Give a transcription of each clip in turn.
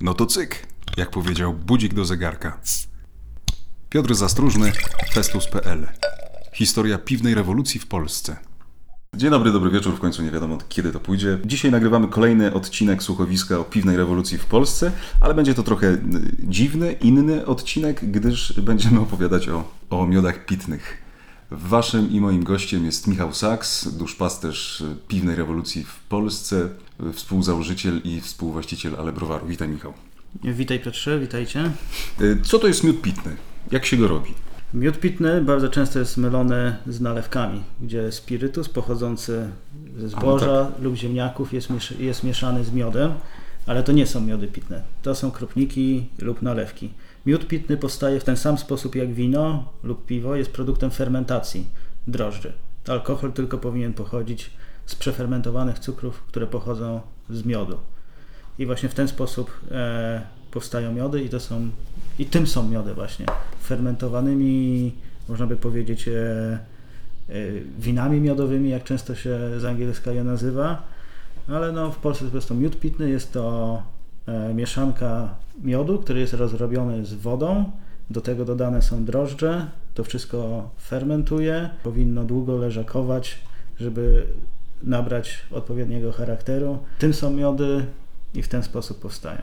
No to cyk, jak powiedział budzik do zegarka. Piotr Zastróżny, Festus.pl. Historia piwnej rewolucji w Polsce. Dzień dobry, dobry wieczór. W końcu nie wiadomo kiedy to pójdzie. Dzisiaj nagrywamy kolejny odcinek słuchowiska o piwnej rewolucji w Polsce, ale będzie to trochę y, dziwny, inny odcinek, gdyż będziemy opowiadać o, o miodach pitnych. Waszym i moim gościem jest Michał Saks, duszpasterz piwnej rewolucji w Polsce, współzałożyciel i współwłaściciel Ale Browaru. Witaj Michał. Witaj Piotrze, witajcie. Y, Co to jest miód pitny? Jak się go robi? Miód pitny bardzo często jest mylony z nalewkami, gdzie spirytus pochodzący ze zboża lub ziemniaków jest, jest mieszany z miodem, ale to nie są miody pitne. To są kropniki lub nalewki. Miód pitny powstaje w ten sam sposób jak wino lub piwo, jest produktem fermentacji drożdży. Alkohol tylko powinien pochodzić z przefermentowanych cukrów, które pochodzą z miodu. I właśnie w ten sposób e, powstają miody i to są i tym są miody właśnie fermentowanymi, można by powiedzieć e, e, winami miodowymi, jak często się z angielska je nazywa, ale no w Polsce jest to miód pitny, jest to mieszanka miodu, który jest rozrobiony z wodą, do tego dodane są drożdże, to wszystko fermentuje, powinno długo leżakować, żeby nabrać odpowiedniego charakteru. Tym są miody i w ten sposób powstają.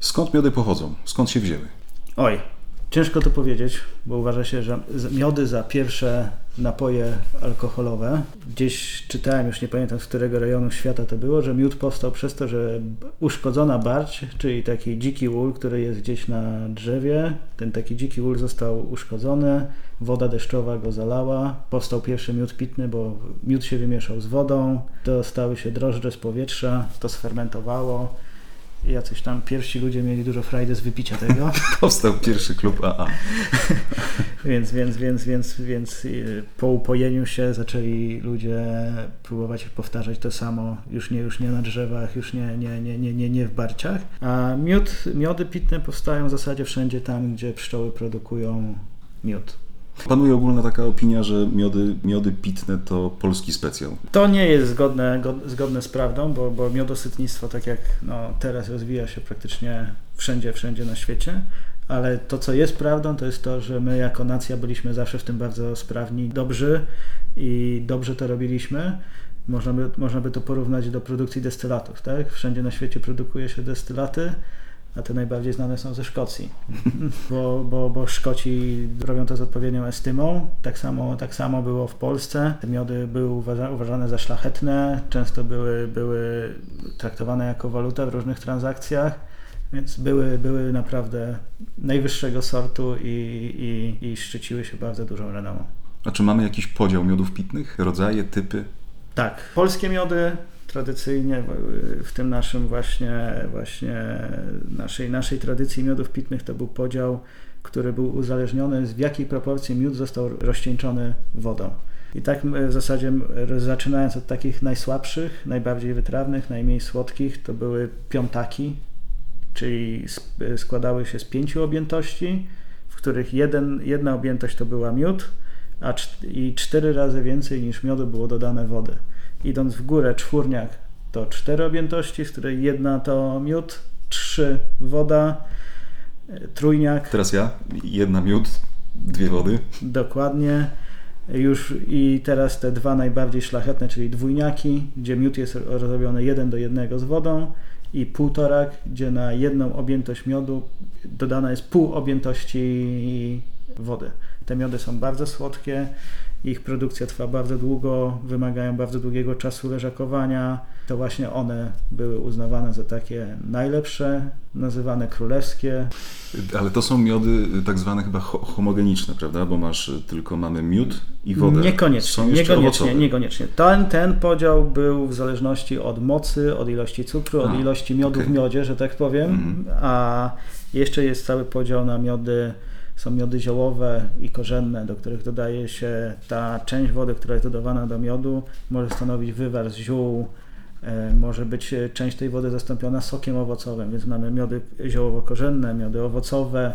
Skąd miody pochodzą? Skąd się wzięły? Oj, ciężko to powiedzieć, bo uważa się, że miody za pierwsze napoje alkoholowe. Gdzieś czytałem, już nie pamiętam z którego rejonu świata to było, że miód powstał przez to, że uszkodzona barć, czyli taki dziki ul, który jest gdzieś na drzewie, ten taki dziki ul został uszkodzony, woda deszczowa go zalała, powstał pierwszy miód pitny, bo miód się wymieszał z wodą, dostały się drożdże z powietrza, to sfermentowało. Jacyś tam pierwsi ludzie mieli dużo frajdy z wypicia tego. Powstał pierwszy klub AA. Więc, więc, więc, więc, więc y, po upojeniu się zaczęli ludzie próbować powtarzać to samo, już nie, już nie na drzewach, już nie, nie, nie, nie, nie, nie w barciach. A miód, miody pitne powstają w zasadzie wszędzie tam, gdzie pszczoły produkują miód. Panuje ogólna taka opinia, że miody, miody pitne to polski specjal. To nie jest zgodne, go- zgodne z prawdą, bo, bo miodosytnictwo, tak jak no, teraz rozwija się praktycznie wszędzie, wszędzie na świecie, ale to, co jest prawdą, to jest to, że my jako nacja byliśmy zawsze w tym bardzo sprawni, dobrzy i dobrze to robiliśmy. Można by, można by to porównać do produkcji destylatów, tak? Wszędzie na świecie produkuje się destylaty, a te najbardziej znane są ze Szkocji, bo, bo, bo Szkoci robią to z odpowiednią estymą. Tak samo, tak samo było w Polsce. Te miody były uważa, uważane za szlachetne, często były, były traktowane jako waluta w różnych transakcjach, więc były, były naprawdę najwyższego sortu i, i, i szczyciły się bardzo dużą renomą. A czy mamy jakiś podział miodów pitnych? Rodzaje, typy? Tak, polskie miody tradycyjnie w- tym naszym właśnie, właśnie naszej, naszej tradycji miodów pitnych to był podział, który był uzależniony z w jakiej proporcji miód został rozcieńczony wodą. I tak w zasadzie zaczynając od takich najsłabszych, najbardziej wytrawnych, najmniej słodkich, to były piątaki, czyli składały się z pięciu objętości, w których jeden, jedna objętość to była miód, a i cztery razy więcej niż miodu było dodane wody. Idąc w górę, czwórniak to cztery objętości, z której jedna to miód, trzy woda, e, trójniak Teraz ja. Jedna miód, dwie wody. dokładnie. Już i teraz te dwa najbardziej szlachetne, czyli dwójniaki, gdzie miód jest robiony jeden do jednego z wodą i półtorak, gdzie na jedną objętość miodu dodana jest pół objętości wody. Te miody są bardzo słodkie, ich produkcja trwa bardzo długo, wymagają bardzo długiego czasu leżakowania. To właśnie one były uznawane za takie najlepsze, nazywane królewskie. Ale to są miody tak zwane chyba ho- homogeniczne, prawda? Bo masz y, tylko mamy miód i wodę. Niekoniecznie, niekoniecznie, owocowe. niekoniecznie. Ten, ten podział był w zależności od mocy, od ilości cukru, od A, ilości miodu okej. w miodzie, że tak powiem. Mhm. A jeszcze jest cały podział na miody, są miody ziołowe i korzenne, do których dodaje się ta część wody, która jest dodawana do miodu, może stanowić wywar z ziół, e, może być e, część tej wody zastąpiona sokiem owocowym, więc mamy miody ziołowo-korzenne, miody owocowe,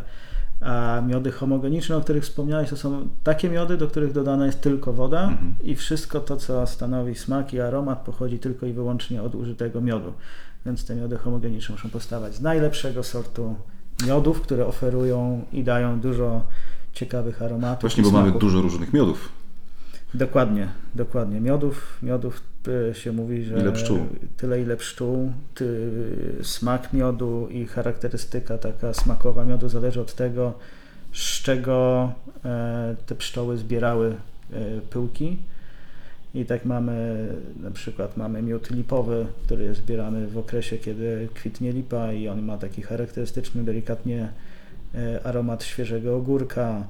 a miody homogeniczne, o których wspomniałeś, to są takie miody, do których dodana jest tylko woda Mhm. i wszystko to, co stanowi smak i aromat, pochodzi tylko i wyłącznie od użytego miodu. więc te miody homogeniczne muszą powstawać z najlepszego sortu miodów, które oferują i dają dużo ciekawych aromatów. Właśnie, bo mamy dużo różnych miodów. Dokładnie, dokładnie. Miodów, miodów y, się mówi, że Ile pszczół. tyle ile pszczół, ty, smak miodu i charakterystyka taka smakowa miodu zależy od tego, z czego e, te pszczoły zbierały e, pyłki. I tak mamy, na przykład mamy miód lipowy, który jest zbierany w okresie, kiedy kwitnie lipa i on ma taki charakterystyczny, delikatnie e, aromat świeżego ogórka,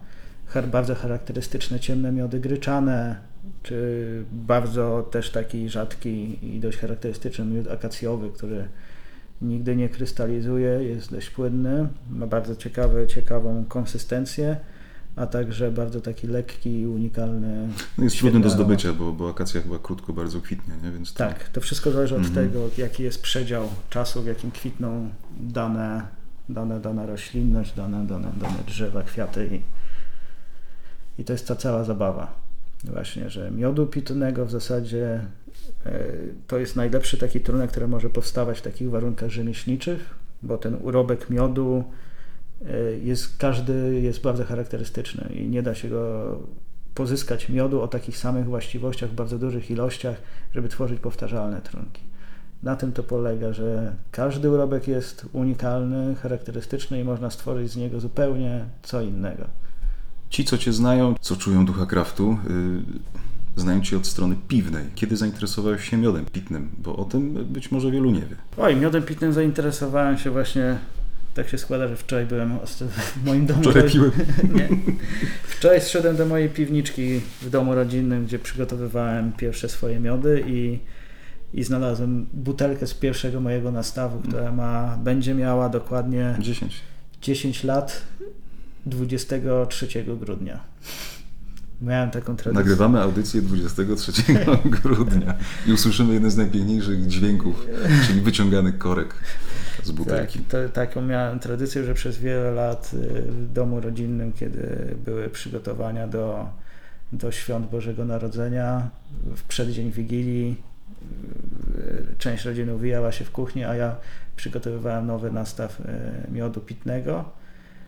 bardzo charakterystyczne ciemne miody gryczane, czy bardzo też taki rzadki i dość charakterystyczny miód akacjowy, który nigdy nie krystalizuje, jest dość płynny, ma bardzo ciekawe, ciekawą konsystencję, a także bardzo taki lekki i unikalny. No jest trudny do zdobycia, bo, bo akacja chyba krótko bardzo kwitnie, nie? Więc to... Tak, to wszystko zależy od Mhm. tego, jaki jest przedział czasu, w jakim kwitną dane, dane, dana roślinność, dane, dane, dane drzewa, kwiaty i, i to jest ta cała zabawa. Właśnie, że miodu pitnego w zasadzie e, to jest najlepszy taki trunek, który może powstawać w takich warunkach rzemieślniczych, bo ten urobek miodu jest, każdy jest bardzo charakterystyczny i nie da się go pozyskać miodu o takich samych właściwościach w bardzo dużych ilościach, żeby tworzyć powtarzalne trunki. Na tym to polega, że każdy urobek jest unikalny, charakterystyczny i można stworzyć z niego zupełnie co innego. Ci, co Cię znają, co czują ducha kraftu, yy, znają Cię od strony piwnej. Kiedy zainteresowałeś się miodem pitnym? Bo o tym być może wielu nie wie. Oj, miodem pitnym zainteresowałem się właśnie, tak się składa, że wczoraj byłem w moim domu. Wczoraj piłem. Nie. Wczoraj zszedłem do mojej piwniczki w domu rodzinnym, gdzie przygotowywałem pierwsze swoje miody i, i znalazłem butelkę z pierwszego mojego nastawu, która ma, będzie miała dokładnie 10. 10 lat 23 grudnia. Miałem taką tradycję. Nagrywamy audycję 23 grudnia i usłyszymy jeden z najpiękniejszych dźwięków, czyli wyciągany korek z Tak, butelki. to, taką miałem tradycję, że przez wiele lat y, w domu rodzinnym, kiedy były przygotowania do, do świąt Bożego Narodzenia, w przeddzień Wigilii, y, część rodziny uwijała się w kuchni, a ja przygotowywałem nowy nastaw y, miodu pitnego.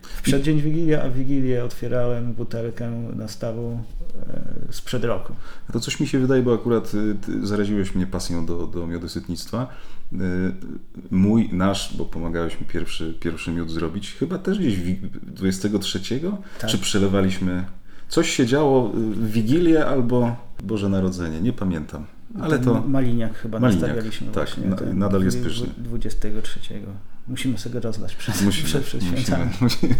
W przeddzień Wigilii, a w Wigilię otwierałem butelkę nastawu y, sprzed roku. To coś mi się wydaje, bo akurat y, zaraziłeś mnie pasją do, do miodosytnictwa. Y, Mój, nasz, bo pomagałeś mi pierwszy, pierwszy miód zrobić, chyba też gdzieś wi- 23? Tak. Czy przelewaliśmy? Coś się działo y, w Wigilię albo Boże Narodzenie, nie pamiętam. Ale to Maliniak chyba Maliniak, nastawialiśmy tak, właśnie. na- nadal jest pyszny. 23. Musimy sobie go rozlać przed, musimy. przed, przed musimy, świętami. musimy.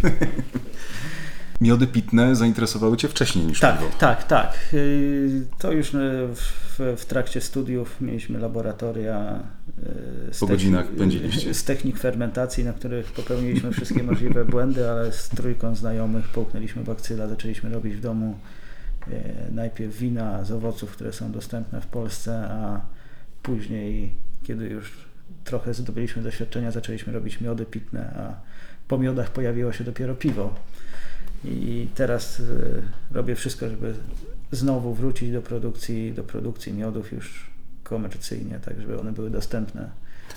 Miody pitne zainteresowały Cię wcześniej niż Tak, piwo. tak, tak. Yy, To już yy, w, w trakcie studiów mieliśmy laboratoria yy, z Po godzinach pędziliście. z technik fermentacji, na których popełniliśmy wszystkie możliwe błędy, ale z trójką znajomych połknęliśmy bakcyla, zaczęliśmy robić w domu najpierw wina z owoców, które są dostępne w Polsce, a później, kiedy już trochę zdobyliśmy doświadczenia, zaczęliśmy robić miody pitne, a po miodach pojawiło się dopiero piwo. I teraz y, robię wszystko, żeby znowu wrócić do produkcji, do produkcji miodów już komercyjnie, tak żeby one były dostępne.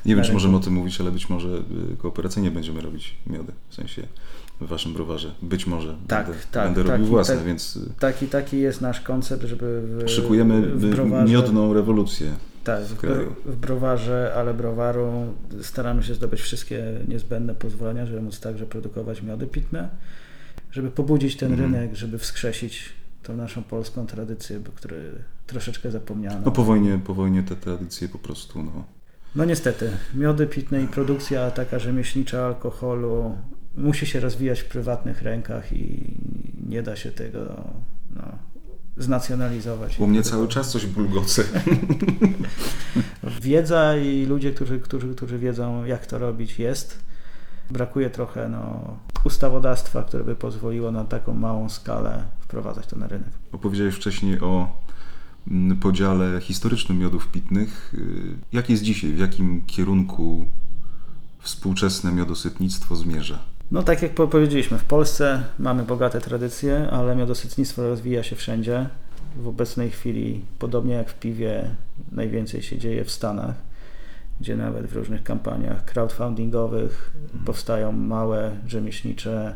Nie wiem, czy możemy o tym mówić, ale być może y, kooperacyjnie będziemy robić miody, w sensie w waszym browarze. Być może Tak, będę, tak, będę tak, robił własne, tak. więc y, Taki, taki jest nasz koncept, żeby w, szykujemy w miodną rewolucję. Tak, w kraju. w browarze, ale browaru staramy się zdobyć wszystkie niezbędne pozwolenia, żeby móc także produkować miody pitne, żeby pobudzić ten Mhm. rynek, żeby wskrzesić tą naszą polską tradycję, bo- której troszeczkę zapomniano. No po wojnie, po wojnie te tradycje po prostu, no. No niestety, miody pitne i produkcja taka rzemieślnicza alkoholu musi się rozwijać w prywatnych rękach i nie da się tego znacjonalizować. U mnie cały czas coś bulgoce. Wiedza i ludzie, którzy, którzy, którzy wiedzą jak to robić jest. Brakuje trochę no, ustawodawstwa, które by pozwoliło na taką małą skalę wprowadzać to na rynek. Opowiedziałeś wcześniej o mm, podziale historycznym miodów pitnych. Y, Jak jest dzisiaj? W jakim kierunku współczesne miodosytnictwo zmierza? No tak jak po- powiedzieliśmy, w Polsce mamy bogate tradycje, ale miodosytnictwo rozwija się wszędzie. W obecnej chwili, podobnie jak w piwie, najwięcej się dzieje w Stanach. gdzie nawet w różnych kampaniach crowdfundingowych powstają małe, rzemieślnicze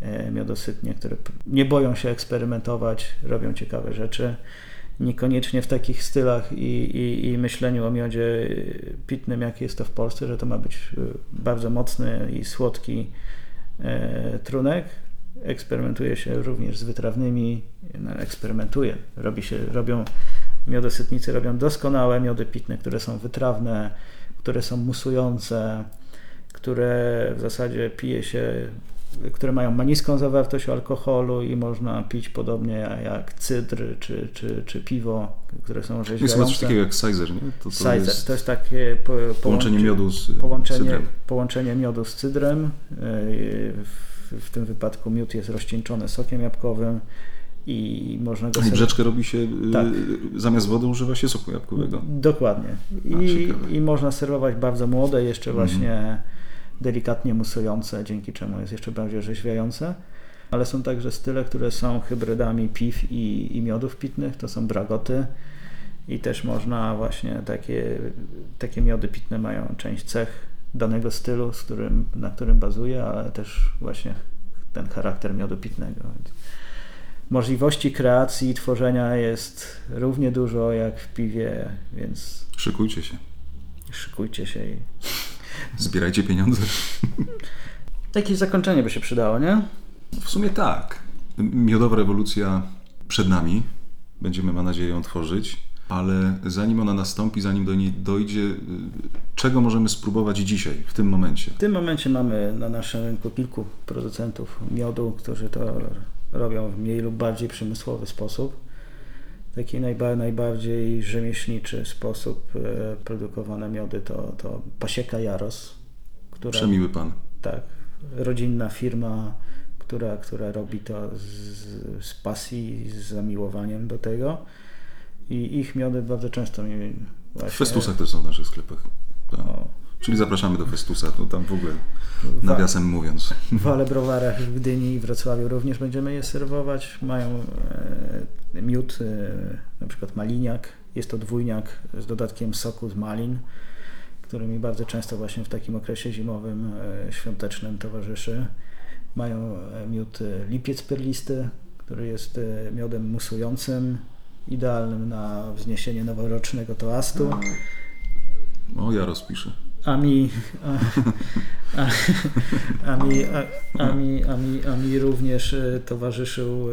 e, miodosytnie, które nie boją się eksperymentować, robią ciekawe rzeczy. Niekoniecznie w takich stylach i, i, i myśleniu o miodzie pitnym, jak jest to w Polsce, że to ma być e, bardzo mocny i słodki trunek. Eksperymentuje się również z wytrawnymi, no, eksperymentuje, robi się, robią miodosytnicy robią doskonałe miody pitne, które są wytrawne, które są musujące, które w zasadzie pije się, które mają ma niską zawartość alkoholu i można pić podobnie jak cydr czy, czy, czy piwo, które są Jest chyba coś takiego jak Sizer, nie? To, to Cider jest to jest takie po, połączenie połączy- miodu z połączenie, cydrem. połączenie miodu z cydrem. Yy, W, w tym wypadku miód jest rozcieńczony sokiem jabłkowym i można go I brzeczkę robi się, y, Tak. zamiast wody używa się soku jabłkowego. Dokładnie. A, I, ciekawe. I można serwować bardzo młode, jeszcze Mhm. właśnie delikatnie musujące, dzięki czemu jest jeszcze bardziej orzeźwiające. Ale są także style, które są hybrydami piw i, i miodów pitnych, to są bragoty. I też można właśnie takie, takie miody pitne mają część cech danego stylu, z którym, na którym bazuje, ale też właśnie ten charakter miodu pitnego. Możliwości kreacji i tworzenia jest równie dużo jak w piwie, więc Szykujcie się. szykujcie się. I... Zbierajcie pieniądze. Jakieś zakończenie by się przydało, nie? W sumie tak. Miodowa rewolucja przed nami. Będziemy, mam nadzieję, ją tworzyć. Ale zanim ona nastąpi, zanim do niej dojdzie, czego możemy spróbować dzisiaj, w tym momencie? W tym momencie mamy na naszym rynku kilku producentów miodu, którzy to robią w mniej lub bardziej przemysłowy sposób. Taki najba, najbardziej rzemieślniczy sposób e, produkowane miody to, to Pasieka Jaros, która Przemiły pan. tak, rodzinna firma, która, która robi to z, z pasji, z zamiłowaniem do tego. I ich miody bardzo często mi W właśnie... Festusach też są w naszych sklepach. Tak. O, Czyli zapraszamy do Festusa, to tam w ogóle nawiasem mówiąc. w Ale Browarach w Gdyni i Wrocławiu również będziemy je serwować. Mają e, miód, e, na przykład maliniak. Jest to dwójniak z dodatkiem soku z malin, który mi bardzo często właśnie w takim okresie zimowym, e, świątecznym towarzyszy. Mają e, miód e, lipiec perlisty, który jest e, miodem musującym, idealnym na wzniesienie noworocznego toastu. O, ja rozpiszę. A mi, a, a, a, mi, a, a, mi, a, mi, a mi również e, towarzyszył e,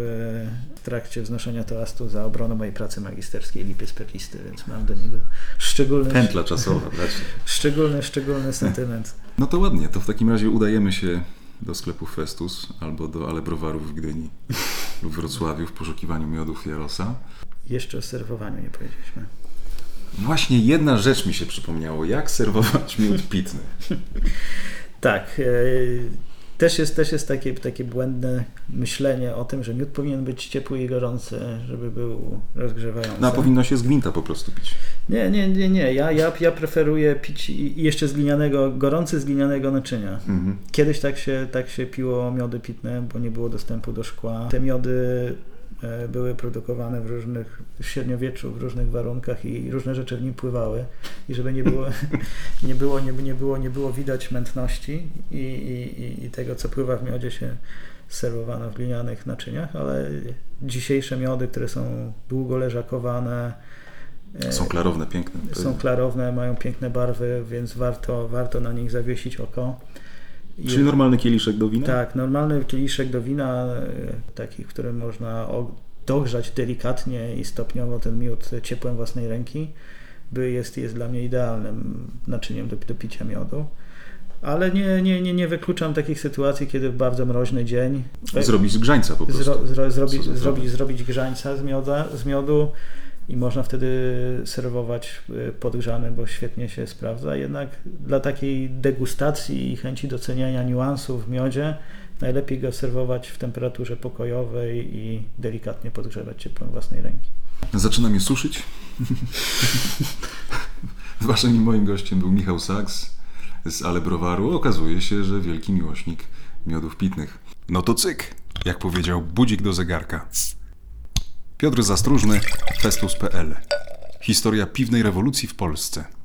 w trakcie wznoszenia toastu za obronę mojej pracy magisterskiej Lipiec Perlisty, więc mam do niego szczególny, Pętla czasowa, bracie. szczególny, szczególny sentyment. No to ładnie, to w takim razie udajemy się do sklepu Festus albo do Ale Browarów w Gdyni lub Wrocławiu w poszukiwaniu miodów Jarosa. Jeszcze o serwowaniu nie powiedzieliśmy. Właśnie jedna rzecz mi się przypomniało, jak serwować miód pitny. Tak. e, Też jest, też jest takie, takie błędne myślenie o tym, że miód powinien być ciepły i gorący, żeby był rozgrzewający. No, a powinno się z gwinta po prostu pić. Nie, nie, nie, nie. Ja, ja, ja preferuję pić jeszcze z glinianego, gorący z glinianego naczynia. Mhm. Kiedyś tak się, tak się piło miody pitne, bo nie było dostępu do szkła. Te miody były produkowane w różnych, w średniowieczu, w różnych warunkach i różne rzeczy w nim pływały. I żeby nie było, nie było, nie, nie było, nie było widać mętności i, i, i- tego, co pływa w miodzie się serwowano w glinianych naczyniach, ale dzisiejsze miody, które są długo leżakowane, e, Są klarowne, piękne. Są klarowne, mają piękne barwy, więc warto, warto na nich zawiesić oko. Czyli normalny kieliszek do wina? tak, normalny kieliszek do wina, e, taki, w którym można dogrzać delikatnie i stopniowo ten miód ciepłem własnej ręki, by jest, jest dla mnie idealnym naczyniem do, do picia miodu. Ale nie, nie, nie, nie wykluczam takich sytuacji, kiedy w bardzo mroźny dzień Zrobić z grzańca po prostu. zro, zro, zrobić, Co za zrobić, zrobić grzańca z, mioda, z miodu i można wtedy serwować y, podgrzany, bo świetnie się sprawdza. Jednak dla takiej degustacji i chęci doceniania niuansów w miodzie najlepiej go serwować w temperaturze pokojowej i delikatnie podgrzewać ciepłem własnej ręki. Zaczyna mnie suszyć. Waszym i moim gościem był Michał Saks z Ale Browaru. Okazuje się, że wielki miłośnik miodów pitnych. No to cyk, jak powiedział budzik do zegarka. Piotr Zastróżny, Festus.pl Historia piwnej rewolucji w Polsce.